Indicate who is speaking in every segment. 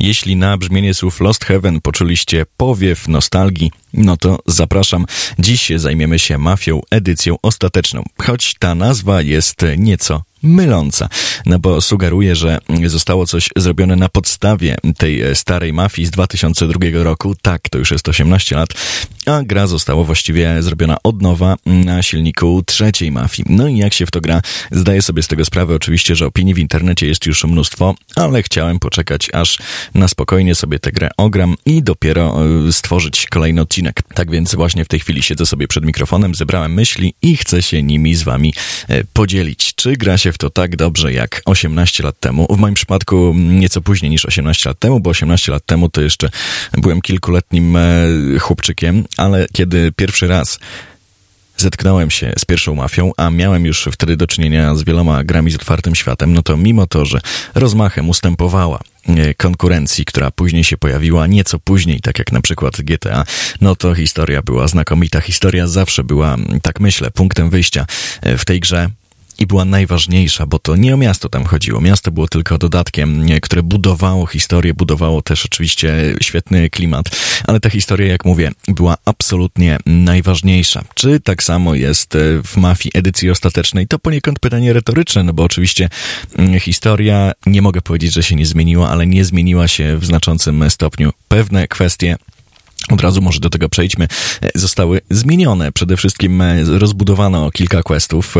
Speaker 1: Jeśli na brzmienie słów Lost Heaven poczuliście powiew nostalgii, no to zapraszam. Dziś zajmiemy się mafią edycją ostateczną, choć ta nazwa jest nieco myląca, no bo sugeruje, że zostało coś zrobione na podstawie tej starej mafii z 2002 roku. Tak, to już jest 18 lat, a gra została właściwie zrobiona od nowa na silniku trzeciej mafii. No i jak się w to gra, zdaję sobie z tego sprawę oczywiście, że opinii w internecie jest już mnóstwo, ale chciałem poczekać, aż na spokojnie sobie tę grę ogram i dopiero e, stworzyć kolejny odcinek. Tak więc właśnie w tej chwili siedzę sobie przed mikrofonem, zebrałem myśli i chcę się nimi z wami e, podzielić. Czy gra się się w to tak dobrze jak 18 lat temu. W moim przypadku nieco później niż 18 lat temu, bo 18 lat temu to jeszcze byłem kilkuletnim e, chłopczykiem, ale kiedy pierwszy raz zetknąłem się z pierwszą mafią, a miałem już wtedy do czynienia z wieloma grami z otwartym światem, no to mimo to, że rozmachem ustępowała e, konkurencji, która później się pojawiła, nieco później, tak jak na przykład GTA, no to historia była znakomita. Historia zawsze była, tak myślę, punktem wyjścia e, w tej grze i była najważniejsza, bo to nie o miasto tam chodziło. Miasto było tylko dodatkiem, które budowało historię, budowało też oczywiście świetny klimat, ale ta historia, jak mówię, była absolutnie najważniejsza. Czy tak samo jest e, w mafii edycji ostatecznej? To poniekąd pytanie retoryczne, no bo oczywiście mm, historia, nie mogę powiedzieć, że się nie zmieniła, ale nie zmieniła się w znaczącym stopniu. Pewne kwestie od razu może do tego przejdźmy, e, zostały zmienione. Przede wszystkim e, rozbudowano kilka questów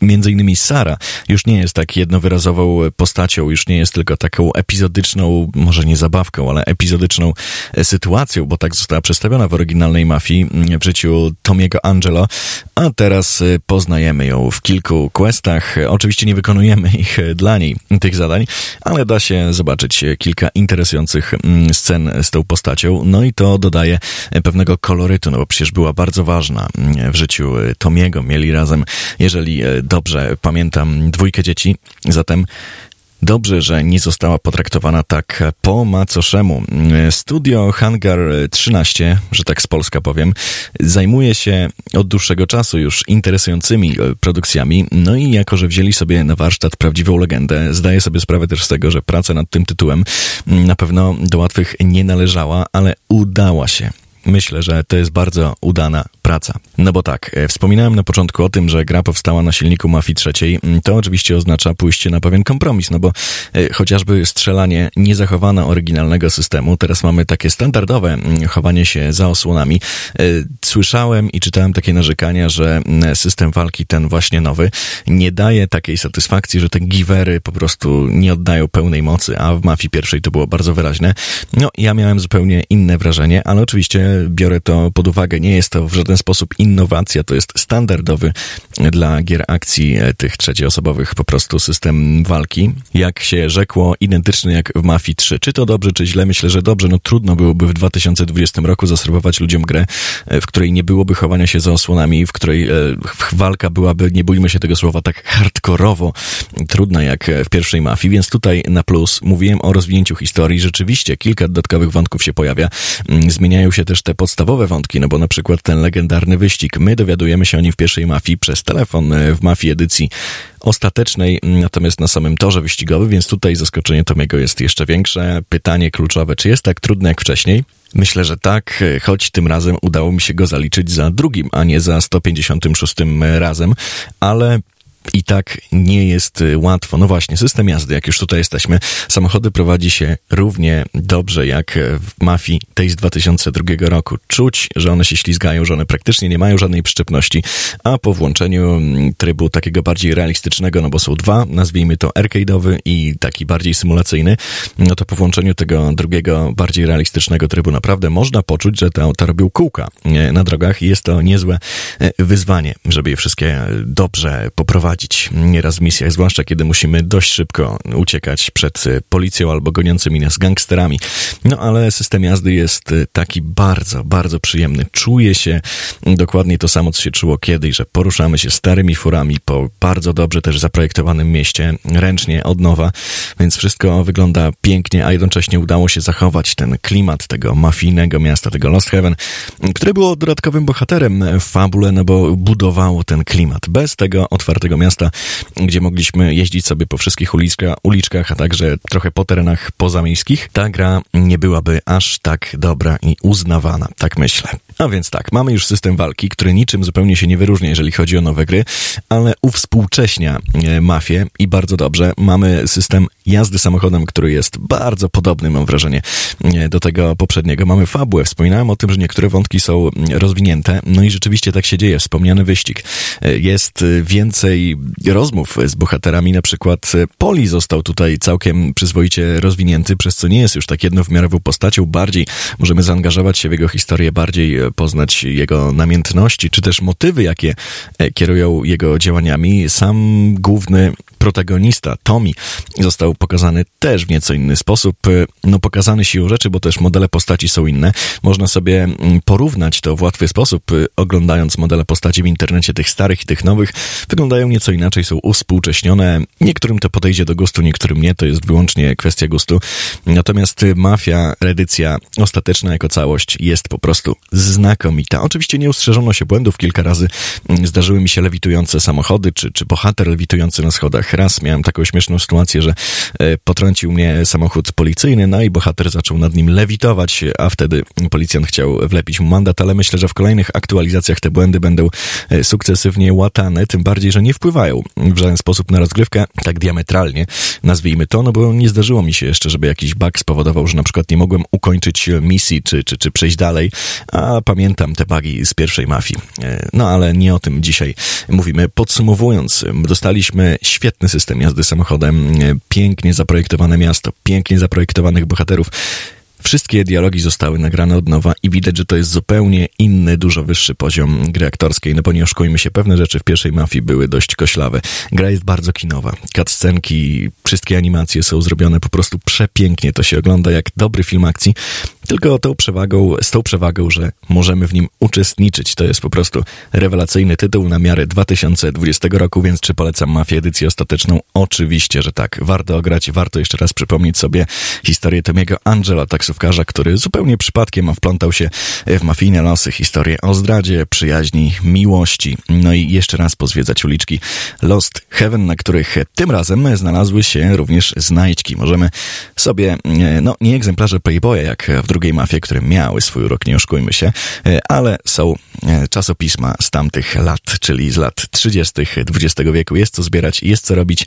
Speaker 1: między innymi Sara już nie jest tak jednowyrazową postacią, już nie jest tylko taką epizodyczną, może nie zabawką, ale epizodyczną e, sytuacją, bo tak została przedstawiona w oryginalnej mafii mm, w życiu Tomiego Angelo, a teraz e, poznajemy ją w kilku questach. Oczywiście nie wykonujemy ich e, dla niej, tych zadań, ale da się zobaczyć kilka interesujących mm, scen z tą postacią, no i to dodaje pewnego kolorytu, no bo przecież była bardzo ważna mm, w życiu Tomiego. Mieli razem, jeżeli dobrze pamiętam dwójkę dzieci, zatem Dobrze, że nie została potraktowana tak po macoszemu. Studio Hangar 13, że tak z Polska powiem, zajmuje się od dłuższego czasu już interesującymi produkcjami, no i jako, że wzięli sobie na warsztat prawdziwą legendę, zdaję sobie sprawę też z tego, że praca nad tym tytułem na pewno do łatwych nie należała, ale udała się. Myślę, że to jest bardzo udana praca. No bo tak, e, wspominałem na początku o tym, że gra powstała na silniku Mafii trzeciej. Mm, to oczywiście oznacza pójście na pewien kompromis, no bo e, chociażby strzelanie nie zachowano oryginalnego systemu. Teraz mamy takie standardowe mm, chowanie się za osłonami. E, słyszałem i czytałem takie narzekania, że mm, system walki ten właśnie nowy nie daje takiej satysfakcji, że te givery po prostu nie oddają pełnej mocy, a w Mafii pierwszej to było bardzo wyraźne. No, ja miałem zupełnie inne wrażenie, ale oczywiście biorę to pod uwagę. Nie jest to w żaden sposób innowacja, to jest standardowy dla gier akcji e, tych trzecioosobowych po prostu system walki. Jak się rzekło, identyczny jak w Mafii 3. Czy to dobrze, czy źle? Myślę, że dobrze. No trudno byłoby w 2020 roku zaserwować ludziom grę, e, w której nie byłoby chowania się za osłonami, w której e, walka byłaby, nie bójmy się tego słowa, tak hardkorowo trudna jak w pierwszej Mafii, więc tutaj na plus mówiłem o rozwinięciu historii. Rzeczywiście kilka dodatkowych wątków się pojawia. Mm, zmieniają się też też te podstawowe wątki, no bo na przykład ten legendarny wyścig, my dowiadujemy się o nim w pierwszej mafii przez telefon e, w mafii edycji ostatecznej, natomiast na samym torze wyścigowym, więc tutaj zaskoczenie Tomiego jest jeszcze większe. Pytanie kluczowe, czy jest tak trudne jak wcześniej? Myślę, że tak, e, choć tym razem udało mi się go zaliczyć za drugim, a nie za 156 razem, ale i tak nie jest y, łatwo. No właśnie, system jazdy, jak już tutaj jesteśmy, samochody prowadzi się równie dobrze jak w mafii tej z 2002 roku. Czuć, że one się ślizgają, że one praktycznie nie mają żadnej przyczepności, a po włączeniu mm, trybu takiego bardziej realistycznego, no bo są dwa, nazwijmy to arcade'owy i taki bardziej symulacyjny, no to po włączeniu tego drugiego, bardziej realistycznego trybu naprawdę można poczuć, że te auta robią kółka na drogach i jest to niezłe e, wyzwanie, żeby je wszystkie dobrze poprowadzić prowadzić nieraz w misjach, zwłaszcza kiedy musimy dość szybko uciekać przed e, policją albo goniącymi nas gangsterami. No ale system jazdy jest e, taki bardzo, bardzo przyjemny. Czuje się dokładnie to samo, co się czuło kiedyś, że poruszamy się starymi furami po bardzo dobrze też zaprojektowanym mieście, ręcznie, od nowa, więc wszystko wygląda pięknie, a jednocześnie udało się zachować ten klimat tego mafijnego miasta, tego Lost Heaven, które było dodatkowym bohaterem w fabule, no bo budowało ten klimat. Bez tego otwartego miasta, gdzie mogliśmy jeździć sobie po wszystkich uliczka, uliczkach, a także trochę po terenach pozamiejskich, ta gra nie byłaby aż tak dobra i uznawana, tak myślę. A więc tak, mamy już system walki, który niczym zupełnie się nie wyróżnia, jeżeli chodzi o nowe gry, ale uwspółcześnia e, mafię i bardzo dobrze. Mamy system jazdy samochodem, który jest bardzo podobny, mam wrażenie, e, do tego poprzedniego. Mamy fabułę. Wspominałem o tym, że niektóre wątki są rozwinięte, no i rzeczywiście tak się dzieje. Wspomniany wyścig. E, jest więcej rozmów z bohaterami, na przykład Poli został tutaj całkiem przyzwoicie rozwinięty, przez co nie jest już tak jednowymiarową postacią, bardziej możemy zaangażować się w jego historię, bardziej poznać jego namiętności, czy też motywy, jakie e, kierują jego działaniami. Sam główny protagonista, Tommy, został pokazany też w nieco inny sposób. No, pokazany siłą rzeczy, bo też modele postaci są inne. Można sobie mm, porównać to w łatwy sposób, y, oglądając modele postaci w internecie, tych starych i tych nowych. Wyglądają nieco inaczej, są uspółcześnione. Niektórym to podejdzie do gustu, niektórym nie, to jest wyłącznie kwestia gustu. Natomiast Mafia, edycja ostateczna jako całość jest po prostu znakomita. Oczywiście nie ustrzeżono się błędów, kilka razy mm, zdarzyły mi się lewitujące samochody, czy, czy bohater lewitujący na schodach raz miałem taką śmieszną sytuację, że e, potrącił mnie samochód policyjny, no i bohater zaczął nad nim lewitować, a wtedy policjant chciał wlepić mu mandat, ale myślę, że w kolejnych aktualizacjach te błędy będą e, sukcesywnie łatane, tym bardziej, że nie wpływają w żaden sposób na rozgrywkę, tak diametralnie, nazwijmy to, no bo nie zdarzyło mi się jeszcze, żeby jakiś bug spowodował, że na przykład nie mogłem ukończyć misji, czy, czy, czy przejść dalej, a pamiętam te bugi z pierwszej mafii. E, no ale nie o tym dzisiaj mówimy. Podsumowując, dostaliśmy świetny świetny system jazdy samochodem, pięknie zaprojektowane miasto, pięknie zaprojektowanych bohaterów. Wszystkie dialogi zostały nagrane od nowa i widać, że to jest zupełnie inny, dużo wyższy poziom gry aktorskiej, no bo nie się, pewne rzeczy w pierwszej mafii były dość koślawe. Gra jest bardzo kinowa. Cutscenki, wszystkie animacje są zrobione po prostu przepięknie. To się ogląda jak dobry film akcji, tylko tą przewagą, z tą przewagą, że możemy w nim uczestniczyć. To jest po prostu rewelacyjny tytuł na miarę 2020 roku, więc czy polecam Mafię edycję ostateczną? Oczywiście, że tak. Warto ograć, warto jeszcze raz przypomnieć sobie historię Tomiego Angela, taksówkarza, który zupełnie przypadkiem wplątał się w mafijne losy, historię o zdradzie, przyjaźni, miłości. No i jeszcze raz pozwiedzać uliczki Lost Heaven, na których tym razem znalazły się również znajdźki. Możemy sobie, e, no nie egzemplarze Playboya, jak w drugim drugiej mafie, które miały swój urok, nie oszukujmy się, e, ale są e, czasopisma z tamtych lat, czyli z lat 30. XX wieku. Jest co zbierać, jest co robić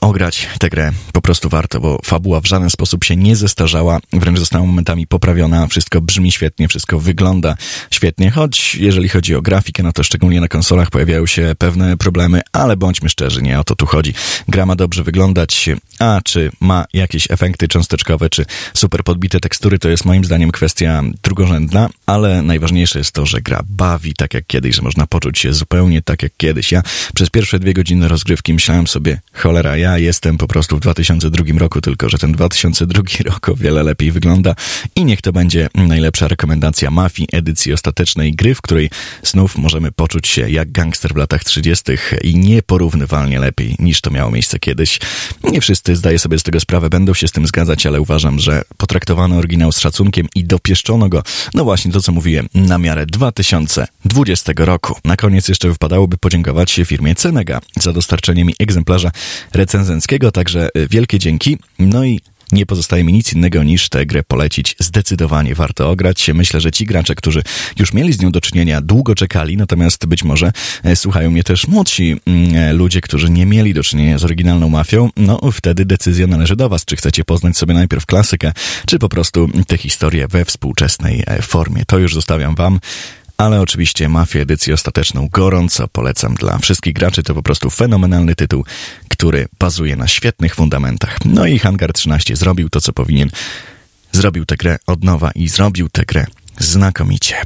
Speaker 1: ograć tę grę po prostu warto, bo fabuła w żaden sposób się nie zestarzała, wręcz została momentami poprawiona, wszystko brzmi świetnie, wszystko wygląda świetnie, choć jeżeli chodzi o grafikę, no to szczególnie na konsolach pojawiają się pewne problemy, ale bądźmy szczerzy, nie o to tu chodzi. Gra ma dobrze wyglądać, a czy ma jakieś efekty cząsteczkowe, czy super podbite tekstury, to jest moim zdaniem kwestia drugorzędna, ale najważniejsze jest to, że gra bawi tak jak kiedyś, że można poczuć się zupełnie tak jak kiedyś. Ja przez pierwsze dwie godziny rozgrywki myślałem sobie, cholera, ja ja jestem po prostu w 2002 roku, tylko że ten 2002 rok o wiele lepiej wygląda i niech to będzie najlepsza rekomendacja Mafii, edycji ostatecznej gry, w której znów możemy poczuć się jak gangster w latach 30. i nieporównywalnie lepiej niż to miało miejsce kiedyś. Nie wszyscy, zdaję sobie z tego sprawę, będą się z tym zgadzać, ale uważam, że potraktowano oryginał z szacunkiem i dopieszczono go, no właśnie to, co mówiłem, na miarę 2020 roku. Na koniec jeszcze wypadałoby podziękować się firmie Cenega za dostarczenie mi egzemplarza recenzji recenzenckiego, także y, wielkie dzięki. No i nie pozostaje mi nic innego niż tę grę polecić. Zdecydowanie warto ograć. Myślę, że ci gracze, którzy już mieli z nią do czynienia, długo czekali, natomiast być może e, słuchają mnie też młodsi mm, e, ludzie, którzy nie mieli do czynienia z oryginalną mafią. No, wtedy decyzja należy do was. Czy chcecie poznać sobie najpierw klasykę, czy po prostu tę historię we współczesnej e, formie. To już zostawiam wam ale oczywiście Mafię edycję ostateczną gorąco polecam dla wszystkich graczy. To po prostu fenomenalny tytuł, który bazuje na świetnych fundamentach. No i Hangar 13 zrobił to, co powinien. Zrobił tę grę od nowa i zrobił tę grę znakomicie.